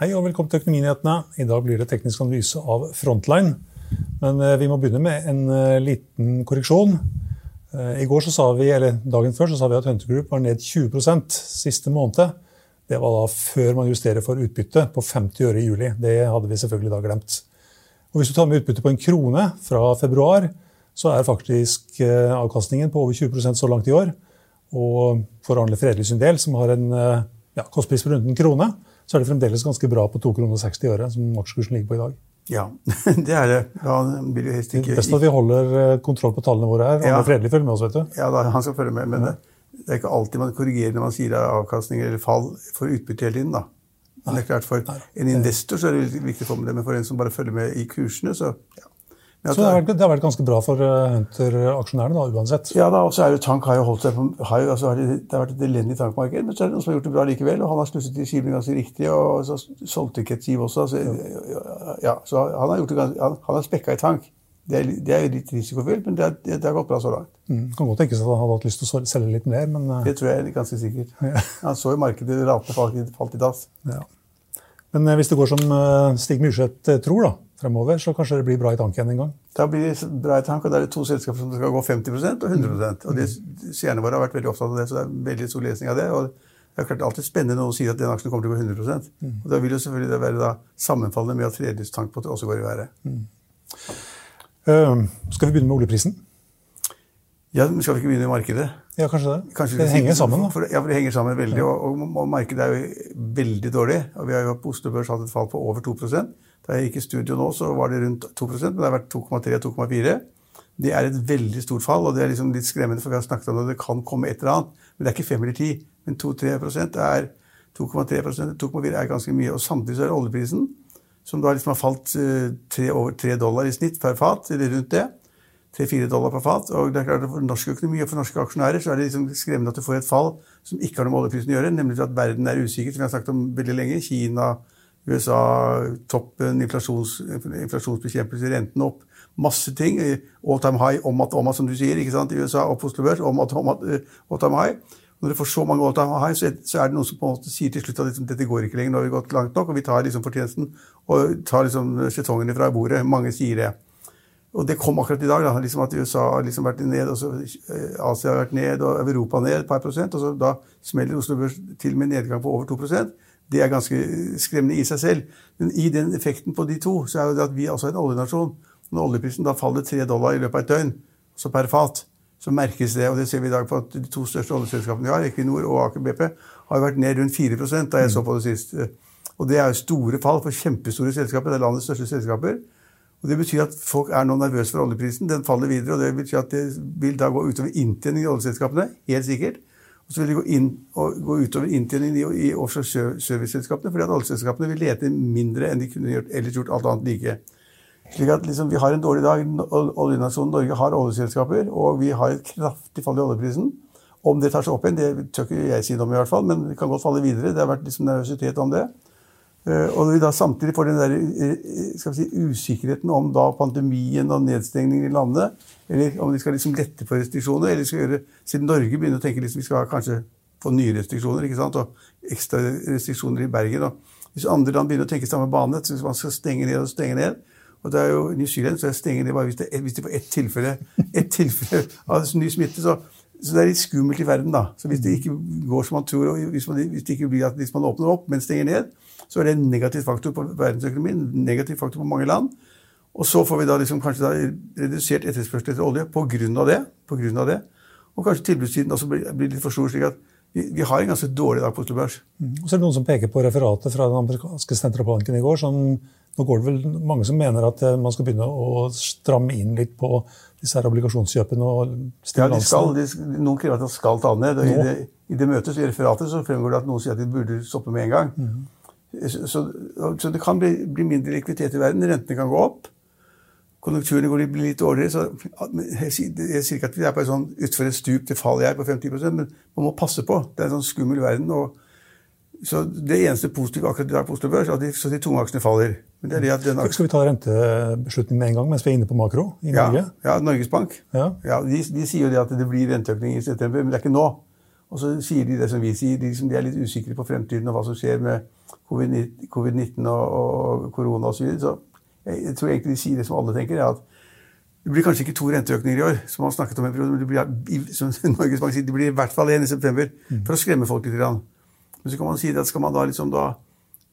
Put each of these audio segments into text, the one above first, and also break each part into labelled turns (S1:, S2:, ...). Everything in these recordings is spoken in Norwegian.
S1: Hei og velkommen til Økonominyhetene. I dag blir det teknisk analyse av Frontline. Men eh, vi må begynne med en eh, liten korreksjon. Eh, I går så sa vi, eller Dagen før så sa vi at Hunter Group var ned 20% siste måned. Det var da før man justerer for utbytte på 50 øre i juli. Det hadde vi selvfølgelig da glemt. Og Hvis du tar med utbytte på en krone fra februar, så er faktisk avkastningen på over 20% så langt i år. Og for Arne Fredelig sin del, som har en ja, kostpris på rundt en krone, så er det fremdeles ganske bra på 2,60 kroner øre, som aksjekursen ligger på i dag.
S2: Ja, det er det. Da blir det helst ikke...
S1: Best at vi holder eh, kontroll på tallene våre her. Ja. Han er fredelig følger med oss, vet du.
S2: Ja, da, han skal følge med. Men ja. det er ikke alltid man korrigerer når man sier avkastninger eller fall for utbytte hele tiden. da. Men det er klart For en investor så er det viktig å få med det, men for en som bare følger med i kursene, så ja.
S1: Så det har, vært, det har, vært, ganske bra for eh, Hunter-aksjonærene da, uansett?
S2: Ja, da, og så er jo Tank har jo holdt seg på, har jo, altså, Det har vært et elendig tankmarked, men så er det noen som har gjort det bra likevel. Og han har slusset de skivene ganske riktig, og så solgte ikke et skiv også. Så, ja, så han har, gjort det ganske, han, han har spekka i tank. Det er, det er, litt risikofylt, men det, er, det, har gått bra så langt.
S1: Mm, kan godt tenkes at han hadde hatt lyst til å selge litt mer, men
S2: uh... Det tror jeg er ganske sikkert. Ja. Han så jo markedet rate falt, falt i dass. Ja.
S1: Men uh, hvis det går som Stig Myrseth tror, da, fremover, så kanskje det blir bra i tank igjen en gang?
S2: Da blir det bra i tank, og da er det to selskaper som skal gå 50% og 100% Og det, Seerne våre har vært veldig opptatt av det, så det er veldig stor lesning av det. og det er klart alltid spennende når noen sier at den aksjen kommer til å gå 100 mm. Og Da vil jo selvfølgelig det være da sammenfallende med at det også går i været. Mm.
S1: Uh, skal vi begynne med oljeprisen?
S2: Ja, men Skal vi ikke begynne i markedet?
S1: Ja, Kanskje det. Kanskje det henger sammen? da.
S2: For, ja, for det henger sammen veldig. Ja. Og, og, og, markedet er jo veldig dårlig. og Vi har jo på Oslo Børs hatt et fall på over 2 da jeg gikk i studio nå, så var det rundt 2% men det har vært 2,3-2,4. Det er et veldig stort fall, og det er liksom litt skremmende, for vi har snakket om det, det kan komme et eller annet. Men det er ikke 5 eller 10. Men 2-3% er 2,3% 2,4 er ganske mye. Og samtidig så er det oljeprisen, som da liksom har falt 3, eh, over 3 dollar i snitt per fat, eller rundt det. 3-4 dollar per fat. Og det er klart at For norsk økonomi og for norske aksjonærer så er det liksom skremmende at du får et fall som ikke har noe med oljeprisen å gjøre, nemlig at verden er usikker, som vi har snakket om veldig lenge. Kina, USA, toppen, inflasjons, inflasjonsbekjempelse, renten opp. Masse ting. All time high, om at, om at, som du sier. ikke sant, I USA opp Oslo Børs. Om at, om at, eh, all time high. Når du får så mange all time high, så er, det noen som på en måte sier til slutt at liksom, dette går ikke lenger. Nå har vi gått langt nok, og vi tar liksom fortjenesten og tar liksom skjetongene fra bordet. Mange sier det. Og det kom akkurat i dag. da, liksom At USA har liksom vært ned, og så eh, Asia har vært ned, og Europa ned et par prosent. Og så da smeller Oslo Børs til med nedgang på over 2 det er ganske skremmende i seg selv. Men i den effekten på de to, så er jo det at vi er også en oljenasjon. Når oljeprisen da faller tre dollar i løpet av et døgn, så per fat, så merkes det. Og det ser vi i dag på at de to største oljeselskapene vi har, Equinor og Aker BP, har vært ned rundt 4 da jeg så på det sist. Og det er jo store fall for kjempestore selskaper. Det er landets største selskaper. Og Det betyr at folk er nå nervøse for oljeprisen. Den faller videre. og Det betyr at det vil da gå utover inntjeningen i oljeselskapene. Helt sikkert. Og så vil de gå, inn, gå utover inntjeningen i, i offshore serviceselskapene, fordi at oljeselskapene vil lete mindre enn de kunne gjort, ellers gjort alt annet like. Slik at liksom, Vi har en dårlig dag. Oljenasjonen Norge har oljeselskaper, og vi har et kraftig fall i oljeprisen. Om det tar seg opp igjen, det tør ikke jeg si noe om, i hvert fall, men det kan godt falle videre. Det har vært liksom nervøsitet om det. Eh, og når vi da samtidig får den der, eh, skal vi si, usikkerheten om da pandemien og nedstengningen i landet, eller om de skal liksom lette på restriksjoner, eller skal gjøre, siden Norge begynner å tenke liksom vi skal kanskje få nye restriksjoner, ikke sant, og ekstra restriksjoner i Bergen. og Hvis andre land begynner å tenke samme bane, så man skal stenge ned og stenge ned og det er jo New Zealand så jeg stenger ned bare hvis, det, hvis de får ett tilfelle, et tilfelle av ny smitte. så så det er litt skummelt i verden, da. Så hvis det ikke går som man tror, og hvis, man, hvis det ikke blir at hvis man åpner opp, men stenger ned, så er det en negativ faktor på verdensøkonomien, en negativ faktor på mange land. Og så får vi da liksom kanskje da redusert etterspørsel etter olje av det. På grunn av det. Og kanskje tilbudssiden også blir, blir litt for stor, slik at vi, vi, har en ganske dårlig dag på Oslo Børs.
S1: Mm. Og så er det noen som peker på referatet fra den amerikanske sentralbanken i går. sånn nå går det vel mange som mener at eh, man skal begynne å stramme inn litt på disse her obligasjonskjøpene og
S2: stimulansen. Ja, skal, de, noen krever at de skal ta ned. i det, I det møtet i referatet så fremgår det at noen sier at de burde stoppe med en gang. Mm. Så, så, det kan bli, bli, mindre likviditet i verden. Rentene kan gå opp. Konjunkturene går blir litt dårligere. så Jeg sier ikke at vi er på et sånn utfor et stup til fall jeg på 50% men man må passe på. Det er en sånn skummel verden. og så Det eneste positive akkurat i dag på Oslo Børs er at de, så de tunge aksjene faller. Men det er det at
S1: den Skal vi ta rentebeslutningen med en gang mens vi er inne på makro i
S2: ja,
S1: Norge?
S2: Ja, Norges Bank. Ja. Ja, de, de, sier jo det at det blir renteøkning i september, men det er ikke nå. Og så sier de det som vi sier, de, de er litt usikre på fremtiden og hva som skjer med covid-19 og, og korona osv. Så, videre. så jeg, jeg, tror egentlig de sier det som alle tenker, er at det blir kanskje ikke to renteøkninger i år, som man snakket om en periode, men det blir, som Norges Bank sier, det blir i hvert fall én i september, mm. for å skremme folk litt. Men så kan man si at skal man da liksom da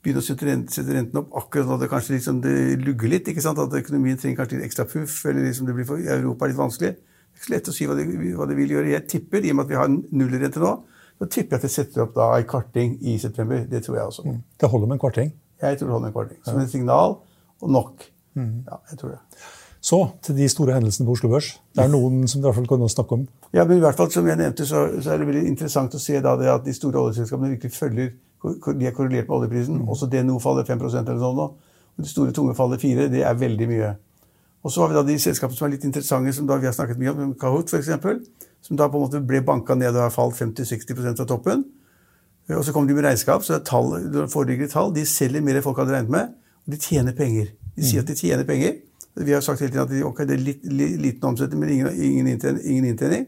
S2: begynne å sette, renten, opp akkurat når det kanskje liksom det lugger litt, ikke sant? at økonomien trenger kanskje litt ekstra puff, eller liksom det blir for Europa litt vanskelig, det er ikke så lett å si hva det, hva det, vil gjøre. Jeg tipper, i og med at vi har nullrente nå, så tipper jeg at det setter opp da en kvarting i september. Det tror jeg også. Mm.
S1: Det holder med en kvarting?
S2: Jeg tror det holder med en kvarting. Som et signal, og nok. Mm. Ja, jeg tror det.
S1: Så til de store hendelsene på Oslo Børs. Det er noen som i hvert fall kan snakke om.
S2: Ja, men i hvert fall som jeg nevnte, så, så er det veldig interessant å se da det at de store oljeselskapene virkelig følger De er korrelert med oljeprisen. Mm. Også DNO faller 5% eller sånn nå. Og de store tunge faller 4 Det er veldig mye. Og så har vi da de selskapene som er litt interessante, som da vi har snakket mye om, Kahoot f.eks., som da på en måte ble banka ned og har falt 50-60% fra toppen. Og så kommer de med regnskap, så det er tall, foreligger tall. De selger mer enn folk hadde regnet med, og de tjener penger. De sier at de tjener penger. Vi har sagt hele tiden at de, okay, det er litt, liten omsetning, men ingen, ingen, inntjening, ingen, inntjening,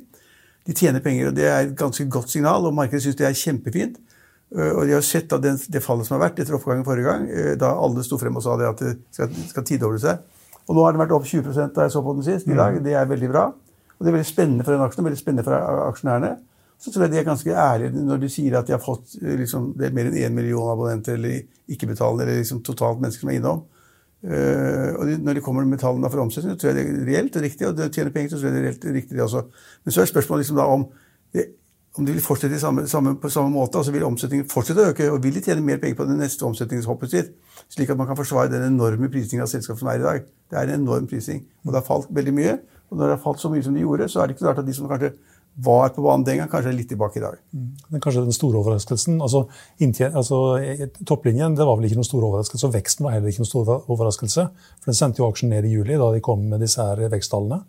S2: De tjener penger, og det er et ganske godt signal, og markedet syns det er kjempefint. Og de har sett at det, det fallet som har vært etter oppgangen forrige gang, da alle sto frem og sa det at det skal, skal tidoble seg, og nå har den vært opp 20 da jeg så på den sist. i dag. Mm. Det er veldig bra. Og det er veldig spennende for den aksjen, veldig spennende for aksjonærene. Så tror jeg de er ganske ærlige når de sier at de har fått liksom, det er mer enn én million abonnenter eller ikke-betalende, eller liksom totalt mennesker som er innom. Uh, og de, når de kommer med tallene for omsetning, så tror jeg det er reelt og riktig. Og de tjener penger, så tror jeg det er reelt riktig, det også. Men så er spørsmålet liksom da om det, om de vil fortsette samme, samme, på samme måte. altså Vil omsetningen fortsette å øke, og vil de tjene mer penger på det neste omsetningshoppet sitt? Slik at man kan forsvare den enorme prisingen av selskapet som er i dag. Det er en enorm prising. Og det har falt veldig mye. Og når det har falt så mye som de gjorde, så er det ikke så rart at de som kanskje var på banen den gang, kanskje litt tilbake i dag.
S1: Mm. Men kanskje den store overraskelsen altså, altså, Topplinjen det var vel ikke noen stor overraskelse, og veksten var heller ikke noen stor overraskelse. For Den sendte jo aksjen ned i juli, da de kom med disse her veksttallene.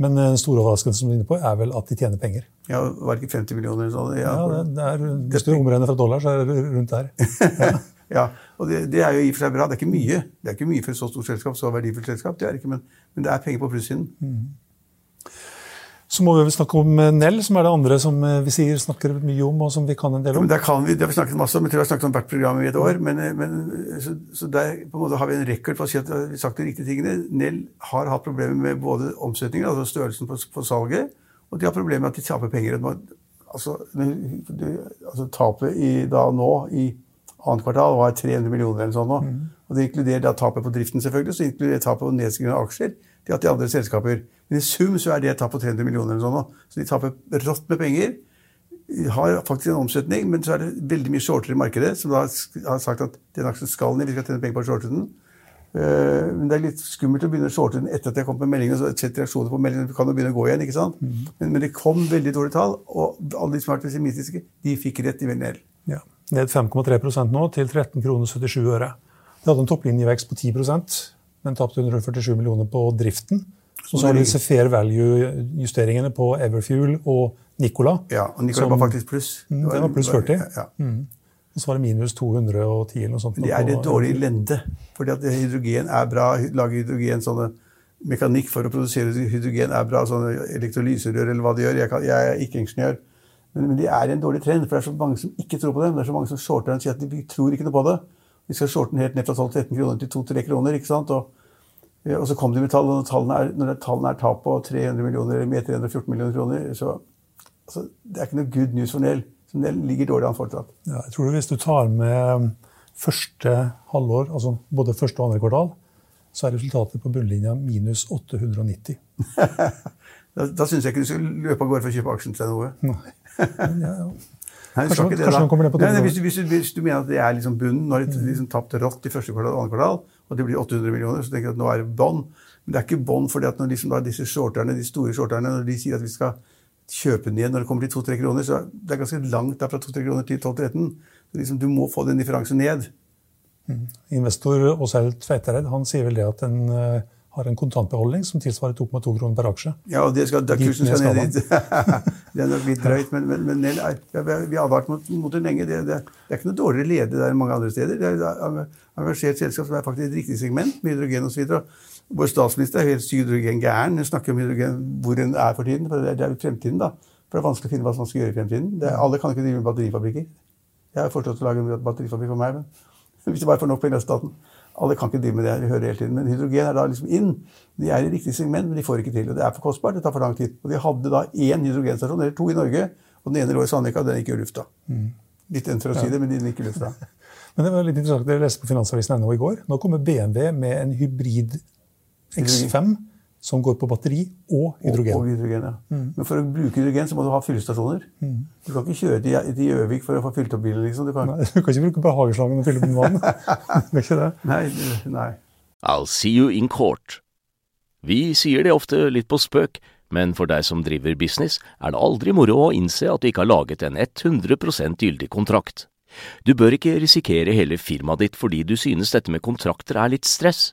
S1: Men den store overraskelsen som du er inne på, er vel at de tjener penger.
S2: Ja, Var det ikke 50 millioner? eller sånn?
S1: Ja, ja det, det er, Hvis du omregner fra dollar, så er det rundt der.
S2: Ja. Ja, og det, det, er jo i og for seg bra. Det er ikke mye Det er ikke mye for et så stort selskap, så verdifullt selskap, det er ikke, men, men det er penger på plussiden. Mm.
S1: Så må vi vel snakke om eh, Nell, som er det andre som eh, vi sier snakker mye om, og som vi kan en del om.
S2: Ja, kan vi, det har vi snakket masse om. Jeg tror vi har snakket om hvert program i et år. Men, eh, men så, så, der på en måte har vi en rekord på å si at vi har sagt de riktige tingene. Nell har hatt problemer med både omsetningen, altså størrelsen på, på salget, og de har problemer med at de taper penger. Altså, altså tapet i, da nå i annet kvartal var 300 millioner eller sånn nå. Mm. Og det inkluderer da tapet på driften, selvfølgelig, så inkluderer tapet på nedskriving av aksjer. De har til andre selskaper. Men i sum så er det et tap på 300 millioner eller sånn. Så de taper rått med penger. De Har faktisk en omsetning, men så er det veldig mye shortere i markedet som da har sagt at den aksjen skal ned, vi skal tjene penger på å shorte den. Eh, men det er litt skummelt å begynne å shorte den etter at jeg kom med meldingen. og sett reaksjoner på meldingen, kan jo begynne å gå igjen, ikke sant? Mm. Men, men, det kom veldig dårlige tall, og alle de som har vært pessimistiske, de fikk rett i VNL.
S1: Ja. Ned 5,3% nå, til 13,77 kroner 77. De hadde en topplinjevekst på 10 men tapte 147 millioner på driften. Og så har du disse fair value-justeringene på Everfuel og Nicola.
S2: Ja, og Nicola
S1: Som-
S2: var faktisk pluss.
S1: Det den var pluss 40.
S2: Ja.
S1: Og så var det minus 210 eller noe sånt.
S2: Det er det dårlige lende. Fordi at hydrogen er bra. Lage hydrogen sånne Mekanikk for å produsere hydrogen er bra. Sånne elektrolyserør eller hva de gjør. Jeg, kan, jeg er ikke ingeniør. Men, men de er i en dårlig trend, for det er så mange som ikke tror på dem. Det er så mange som shorter og sier at de tror ikke noe på det. Vi skal shorte den helt ned fra 12-13 kroner til 2-3 kroner. ikke sant? Og, og så kom de med tall, og når tallene er, når tallene er tap på 300 millioner eller med 314 millioner kroner, så altså, det er ikke noe good news for Nell. Så Nell ligger dårlig an fortsatt.
S1: Ja, jeg tror Hvis du tar med første halvår, altså både første og andre kvartal, så er resultatet på bunnlinja minus 890.
S2: Da, da syns jeg ikke du skal løpe av gårde for å kjøpe aksjen til noe.
S1: Nei. Ja, ja.
S2: Nei,
S1: Kanskje
S2: det,
S1: kanskje man kommer ned på
S2: nei,
S1: toppen.
S2: hvis, du, hvis, hvis du mener at det er liksom bunnen, nå har de liksom tapt rått i første kvartal og andre kvartal, og det blir 800 millioner, så tenker jeg at nå er det bånn. Men det er ikke bånn fordi at når liksom disse shorterne, de store shorterne når de sier at vi skal kjøpe den igjen når det kommer til 2-3 kroner, så det er ganske langt der fra 2-3 kroner til 12-13. Så Liksom, du må få den differansen ned.
S1: Investor Åshild Tveitereid han sier vel det at en eh, har en kontantbeholdning som tilsvarer 2,2 kroner per aksje.
S2: Ja, og det skal, da, kursen skal ned dit. det er nok litt drøyt, men, men, men er, vi har- advart mot, mot det lenge. Det, det, det er ikke noe dårligere lede der enn mange andre steder. Det er et engasjert selskap som er faktisk et riktig segment, med hydrogen osv. Vår statsminister er helt hydrogengæren. Hun snakker om hydrogen hvor den er for tiden. for Det er, jo fremtiden, da. For det er vanskelig å finne hva man skal gjøre i fremtiden. Det er, alle kan ikke drive med batterifabrikker. Jeg har foreslått å lage en batterifabrikk for meg, men hvis det bare får nok penger av staten. Alle kan ikke drive med det, vi hører hele tiden. Men hydrogen er da liksom inn. De er i riktig segment, men de får ikke til. Og det er for kostbart, det tar for lang tid. Og de hadde da én hydrogenstasjon, eller to i Norge, og den ene lå i Sandvika, og den gikk i lufta. Litt enn for å si det, men den gikk i lufta.
S1: Men det var litt interessant, Dere leste på Finansavisen.no i går. Nå kommer BMW med en hybrid X5 som går på batteri og hydrogen.
S2: Og, og hydrogen, ja. Men for å bruke hydrogen så må du ha fyllestasjoner. Du kan ikke kjøre til, Gjøvik for å få fylt opp bilen. liksom. Du kan...
S1: Nei, du kan ikke bruke behageslangen og fylle den med vann. Det kan ikke det.
S2: Nei, nei.
S3: I'll see you in court. Vi sier det ofte litt på spøk, men for deg som driver business, er det aldri moro å innse at du ikke har laget en 100% gyldig kontrakt. Du bør ikke risikere hele firmaet ditt fordi du synes dette med kontrakter er litt stress.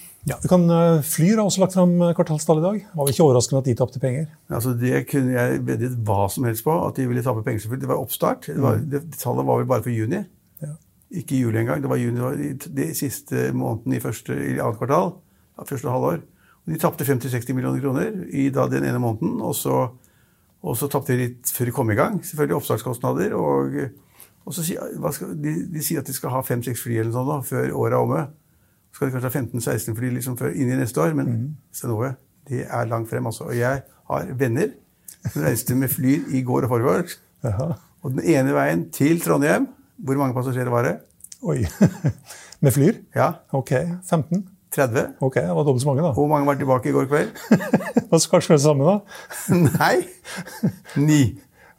S1: ja, vi kan, eh, Flyr har også lagt fram eh, kvartalstall i dag. Var det ikke overraskende at de tapte penger.
S2: Altså Det kunne jeg veddet hva som helst på, at de ville tape penger. selvfølgelig. Det var oppstart. Det var, det, tallet var vel bare for juni.
S1: Ja.
S2: Ikke juli engang. Det var juni, det var de siste måneden i første i annet kvartal. Første halvår. De tapte 50-60 millioner kroner i da den ene måneden. Og så, og så tapte de litt før de kom i gang. Selvfølgelig oppstartskostnader. Og, og så skal, de, de sier at de skal ha fem-seks fly eller noe sånt da, før året er omme. Skal de kanskje ha 15-16 fly liksom før, inn i neste år. Men
S1: mm.
S2: Stenove, det er langt frem. altså. Og jeg har venner som reiste med fly i går og forgårs. Og den ene veien til Trondheim Hvor mange passasjerer var det?
S1: Oi. Med Flyr?
S2: Ja,
S1: Ok, 15.
S2: 30.
S1: Ok, det var dobbelt så mange, da.
S2: Hvor mange var tilbake i går kveld?
S1: Da skal kanskje det samme, da?
S2: Nei! Ni.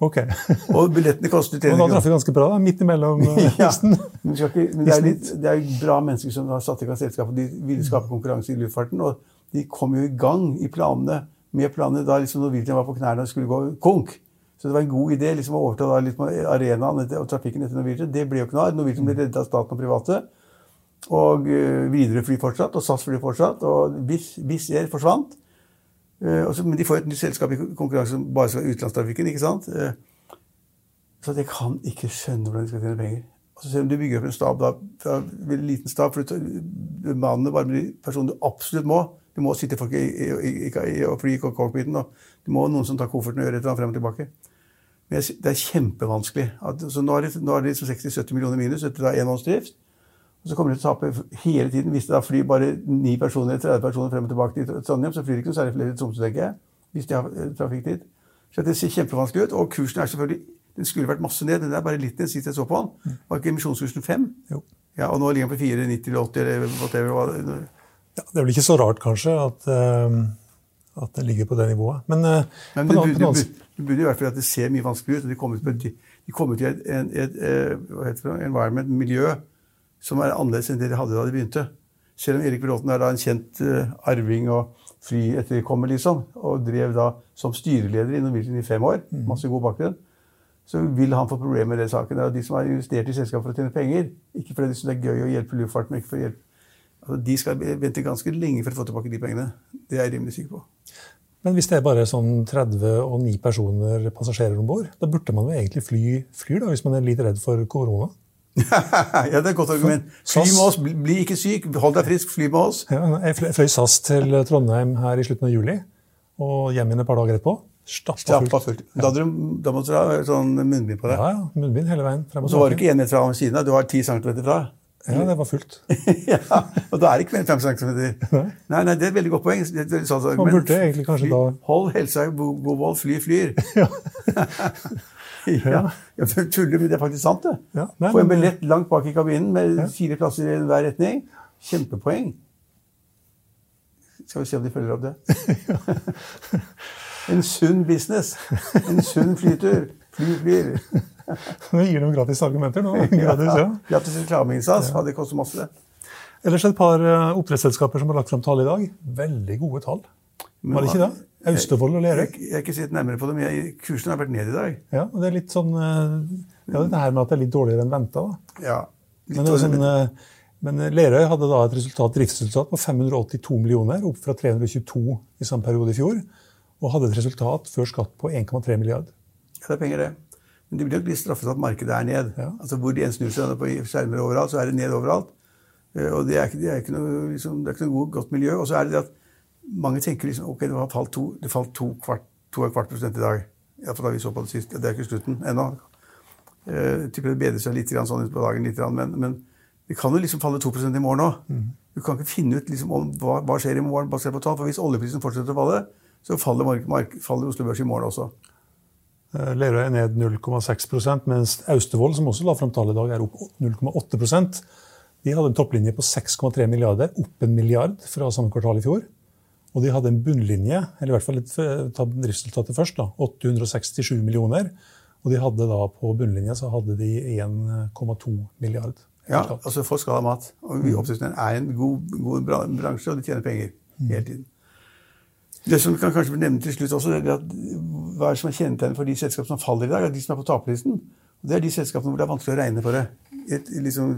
S1: Ok.
S2: Og billettene kostet
S1: Og
S2: 300
S1: da traff vi ganske bra, da. Midt imellom eh,
S2: Ja, men, ikke, men det er litt, det er bra mennesker som har satt i gang selskapet. De ville skape konkurranse i luftfarten, og de kom jo i gang i planene med planene da liksom Norwegian var på knærne og skulle gå konk. Så det var en god idé liksom, å overta litt arenaen og trafikken etter Norwegian. Det ble jo ikke noe av. Norwegian ble reddet av staten og private. Og uh, Widerøe fly fortsatt, og SAS fly fortsatt. Og Wizz Air forsvant. Eh, men de får et nytt selskap i konkurranse som bare skal utenlandstrafikken. ikke sant? Eh, så jeg kan ikke skjønne hvordan de skal tjene penger. Og så selv om du bygger opp en stab da, fra en liten stab, for du bemanner bare med de personene du absolutt må. Du må sitte folk i, i, i, i, og i cockpiten, du må noen som tar kofferten og gjør et eller annet frem og tilbake. Men det er kjempevanskelig. At, så nå det liksom 60-70 millioner minus etter da en måneds drift. Og så kommer de til å tape hele tiden. Hvis det da flyr bare 9 personer, 30 personer frem og tilbake til Trondheim, så flyr det ikke noe særlig flere til Tromsø, tenker jeg. Hvis de har trafikktid. Så det ser kjempevanskelig ut. Og kursen er selvfølgelig Den skulle vært masse ned. Den er bare litt ned sist jeg så på den. Var ikke emisjonskursen 5?
S1: Jo.
S2: Ja, Og nå ligger den på 4,90 eller 80 eller whatever.
S1: Ja, det er vel ikke så rart, kanskje, at, uh, at det ligger på det nivået. Men, uh,
S2: Men
S1: på
S2: det burde,
S1: på
S2: det burde, det burde i hvert fall at det ser mye vanskeligere ut. og De kommer til, et- de kommer til et, et, et, eh, det, environment, miljø, som er annerledes enn det de hadde da de begynte. Selv om Erik Bråten er da en kjent eh, arving og flyetterkommer, liksom, og drev da som styreleder i Norwegian i fem år, masse god bakgrunn, så vil han få problemer med den saken. Er de som har investert i selskapet for å tjene penger, ikke fordi de syns det er gøy å hjelpe luftfarten, ikke for å hjelpe altså, De skal vente ganske lenge for å få tilbake de pengene. Det er jeg rimelig sikker på.
S1: Men hvis det er bare sånn 30 og 9 personer passasjerer om bord, da burde man jo egentlig fly flyr, da, hvis man er litt redd for korona?
S2: ja, det er et godt argument. Fly med oss, bli ikke syk, hold deg frisk, fly med oss.
S1: Ja, jeg fløy- SAS til Trondheim her i slutten av juli, og hjem igjen et par dager etterpå. Stappa fullt.
S2: Da, du, da måtte du ha sånn munnbind på deg.
S1: Ja, ja. Munnbind hele veien. Frem
S2: Og så var du ikke én meter fra ved siden av, du var ti centimeter fra.
S1: Ja, det var fullt.
S2: ja, og da er det ikke mer enn fem centimeter. Nei, nei, det er et veldig godt poeng. Det, det, er sånn,
S1: Man
S2: men
S1: burde egentlig kanskje da-
S2: Hold helsa i god vold, fly flyr. ja. ja, Jeg tuller, men det er faktisk sant, det.
S1: Ja, nei,
S2: Få en billett langt bak i kabinen med fire plasser i hver retning. Kjempepoeng. Skal vi se om de følger opp det. en sunn business. En sunn flytur. Fly flyr.
S1: Vi gir dem gratis argumenter nå. Gratis, ja.
S2: Gratis reklameinnsats. Ja. Det koster masse, det.
S1: Ellers et par eh, oppdrettsselskaper som har lagt fram tall i dag. Veldig gode tall. Var det ikke det? Austevoll og Lerøy.
S2: Jeg, har ikke sett nærmere på det, men jeg, kursen har vært ned i dag.
S1: Ja, og det er litt sånn eh, ja, det her med at det er litt dårligere enn venta.
S2: Ja. Litt
S1: Men, sånn,
S2: men-
S1: eh, Lerøy hadde da et resultat, driftsresultat på 582 millioner, opp fra 322 i samme periode i fjor. Og hadde et resultat før skatt på 1,3 milliard.
S2: Ja, det er penger, det. Men de blir nok litt straffet at markedet er ned.
S1: Ja.
S2: Altså Hvor de en snur seg på skjermer overalt, så er det ned overalt. Eh, Og det er ikke, det er ikke noe, liksom, det er ikke noe god, godt miljø. Og så er det det at mange tenker liksom ok, det falt to, det falt to, kvart, to og kvart prosent i dag. Iallfall da vi så på det sist. Det er ikke slutten ennå. Eh, Jeg tipper det bedrer seg litt sånn utpå dagen, litt, men, men det kan jo liksom falle 2% i morgen òg. Du kan ikke finne ut liksom, om hva, hva skjer i morgen basert på tall. For hvis oljeprisen fortsetter å falle, så faller, mark, mark, faller Oslo Børs i morgen også.
S1: Eh, Lerøy er ned 0,6% mens Austevoll, som også la fram tall i dag, er opp 0,8% De hadde en topplinje på 6,3 milliarder, opp en milliard fra samme kvartal i fjor. Og de hadde en bunnlinje, eller i hvert fall litt, eh, ta driftsresultatet først, da, 867 millioner. Og de hadde da på bunnlinja så hadde de 1,2 milliard.
S2: Ja, altså folk skal ha mat. Og oppdrettsnæringen er en god, god bransje, og de tjener penger hele tiden. Det som kan kanskje bli nevnt til slutt også, er at hva er som er kjennetegnet for de selskapene som faller i dag, er de som er på taperlisten. Det er de selskapene hvor det er vanskelig å regne for det. Et liksom,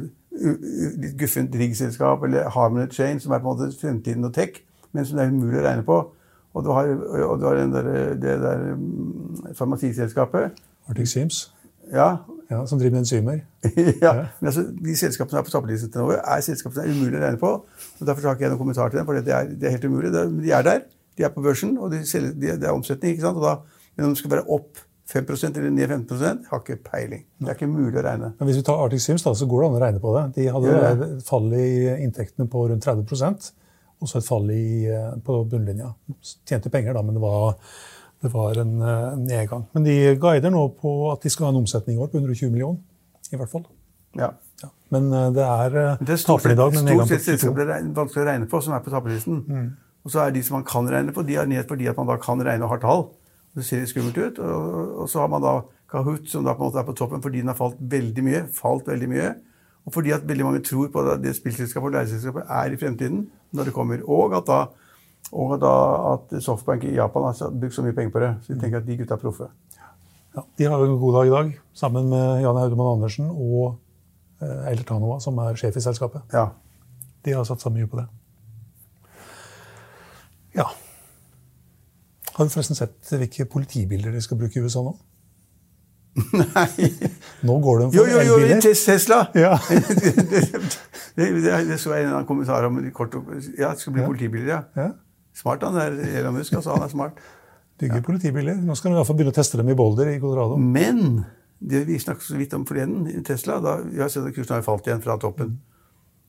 S2: litt guffent riggselskap eller Harmony Chain, som er på en måte fremtiden og tech, men som det er umulig å regne på. Og du har, og du har den der, det der mm, farmasiselskapet.
S1: Arctic Sims,
S2: Ja,
S1: ja, som driver med enzymer.
S2: ja, men altså, De selskapene som er på tappelisten til nå, er selskapene som er umulig å regne på. og Derfor har ikke jeg noen kommentar til dem, for det er, det er helt umulig. Det men de er der, de er på børsen, og de selger, de, det er omsetning. ikke sant? Og da, men om det skal være opp 5% eller ned 15% har ikke peiling. Det er ikke mulig å regne.
S1: Men hvis vi tar Arctic Sims, da, så går det an å regne på det. De hadde ja. fall i inntektene på rundt 30 og så et fall i, eh, på bunnlinja. Tjente penger, da, men det var, det var en eh, nedgang. Men de guider nå på at de skal ha en omsetning i år på 120 millioner. I hvert fall.
S2: Ja.
S1: Ja. Men eh, det er
S2: Det er
S1: taper i dag med en
S2: stort sett selskaper
S1: 22.
S2: det er vanskelig å regne på, som er på tappelisten. Og så er de som man kan regne på, de er ned fordi at man da kan regne og har tall. Det ser litt skummelt ut. Og, og så har man da Kahoot, som da på en måte er på toppen fordi den har falt veldig mye. Falt veldig mye. Og fordi at veldig mange tror på at det spillselskapet og leieselskapet er i fremtiden når det kommer. Og at da, og da at Softbank i Japan har brukt så mye penger på det. Så vi tenker at de gutta er proffe.
S1: Ja, de har en god dag i dag, sammen med Jan Audemann Andersen og eh, Eilert Hanova, som er sjef i selskapet.
S2: Ja.
S1: De har satsa mye på det. Ja. Har du forresten sett hvilke politibilder de skal bruke i USA nå?
S2: Nei
S1: Nå går de for elbiler.
S2: jo, jo,
S1: elbiler.
S2: Tesla!
S1: Ja.
S2: det, det, det, så jeg en annen kommentar om kort, Ja, det skal bli politibiler, ja.
S1: Ja.
S2: Smart han der Elon Musk. Altså, han er smart.
S1: Bygger politibiler. Nå skal de i hvert fall begynne å teste dem i Boulder i Colorado.
S2: Men det vi snakket så vidt om forleden, Tesla da, Vi har sett at kursen har falt igjen fra toppen.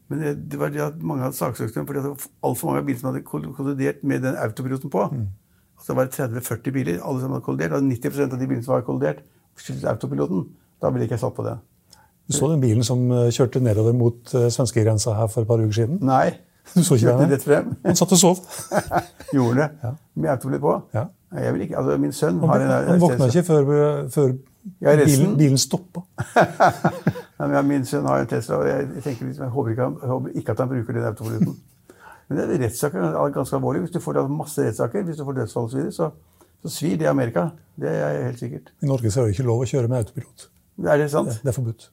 S2: Men det, det var det at mange hadde saksøkt dem fordi det var altfor mange biler som hadde kollidert med den autopiloten på. Mm. Altså det var 30-40 biler alle som hadde kollidert, og 90% av de bilene som var kollidert, skyldtes autopiloten. Da ville ikke jeg satt på det.
S1: Du så den bilen som eh, kjørte nedover mot uh, svenskegrensa her for et par uker siden?
S2: Nei.
S1: Du så ikke
S2: den? Rett frem.
S1: Han satt og sov.
S2: Gjorde det. Ja. Med autopilot på?
S1: Ja.
S2: Jeg vil ikke, altså Min sønn
S1: han,
S2: har en
S1: Han våkna ikke før, før ja, bilen, bilen stoppa.
S2: ja, min sønn har en Tesla, og jeg, tenker liksom, jeg, håper ikke, jeg, håper ikke, at han bruker den autopiloten. Men det er rettssaker er ganske alvorlig. Hvis du får masse rettssaker, hvis du får dødsfall osv., så, videre, så svir det i Amerika. Det er helt sikkert.
S1: I Norge så er det ikke lov å kjøre med autopilot.
S2: Er det sant?
S1: Det, det er forbudt.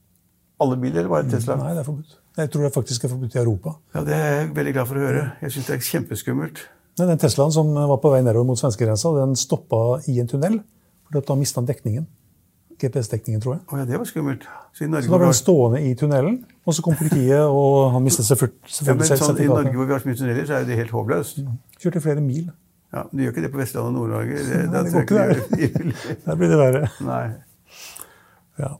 S2: Alle biler, eller bare Tesla?
S1: Nei, det er forbudt. Jeg tror det faktisk er forbudt i Europa.
S2: Ja, Det er jeg veldig glad for å høre. Jeg syns det er kjempeskummelt.
S1: Nei, den Teslaen som var på vei nedover mot svenskegrensa, den stoppa i en tunnel. For da mista han dekningen. GPS-dekningen, tror jeg.
S2: Oh, ja, det var skummelt.
S1: Så, så da ble han stående i tunnelen, og så kom politiet, og han mistet selvfølgelig
S2: ja, men sånn, I Norge hvor vi har så mye tunneler, så er det helt håpløst.
S1: Mm. Kjørte flere mil.
S2: Ja, Du gjør ikke det på Vestlandet og Nord-Norge. Det,
S1: Nei, det går ikke der. der blir det verre.
S2: Nei.
S1: Ja.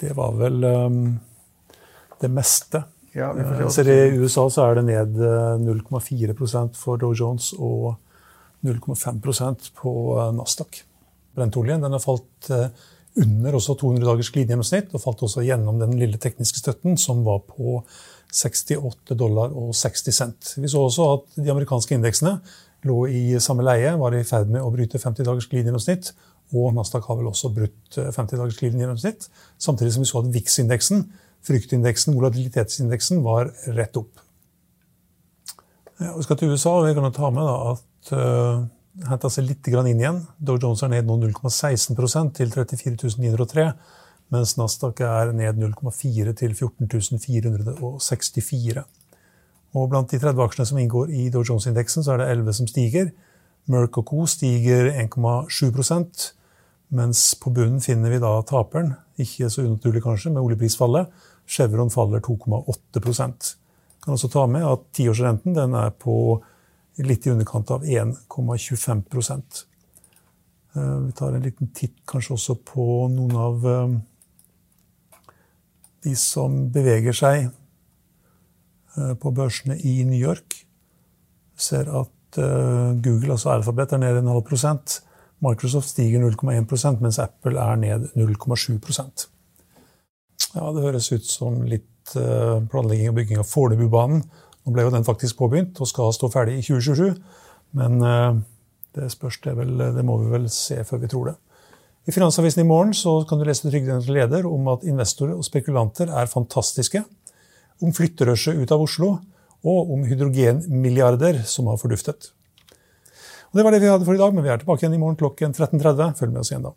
S1: Det var vel um, det meste.
S2: Ja,
S1: vi ser I USA så er det ned 0,4 eh, for Dow Jones og 0,5% på eh, Nasdaq. Brentoljen den har falt eh, under også 200 dagers glidegjennomsnitt, og falt også gjennom den lille tekniske støtten, som var på 68 dollar og 60 cent. Vi så også at de amerikanske indeksene lå i samme leie, var i ferd med å bryte 50 dagers glidegjennomsnitt. Og Nasdaq har vel også brutt 50 dagers glidegjennomsnitt. Samtidig som vi så at VIX-indeksen Fryktindeksen, volatilitetsindeksen, var rett opp. Vi skal til USA, og vi kan ta med at uh, henta seg litt inn igjen. Dow Jones er ned nå 0,16 til 34 mens Nasdaq er ned 0,4 til 14.464. Og blant de 30 aksjene som inngår i Dow Jones-indeksen, så er det 11 som stiger. Merck Co. stiger 1,7% mens på bunnen finner vi da taperen, ikke så unaturlig kanskje, med oljeprisfallet. Chevron faller 2,8% Kan også ta med at tiårsrenten den er på litt i underkant av 1,25 eh, Vi tar en liten titt kanskje også på noen av eh, de som beveger seg eh, på børsene i New York. Ser at Google, altså Alphabet, er ned en halv prosent. Microsoft stiger 0,1% mens Apple er ned 0,7% ja, Det høres ut som litt uh, planlegging og bygging av Fornebubanen. Nå ble jo den faktisk påbegynt og skal stå ferdig i 2027. Men det spørs det vel, det må vi vel se før vi tror det. I Finansavisen i morgen så kan du lese Trygdenes leder om at investorer og spekulanter er fantastiske. Om flytterushet ut av Oslo, og om hydrogenmilliarder som har forduftet. Og Det var det vi hadde for i dag, men vi er tilbake igjen i morgen klokken 13.30. Følg med oss igjen da.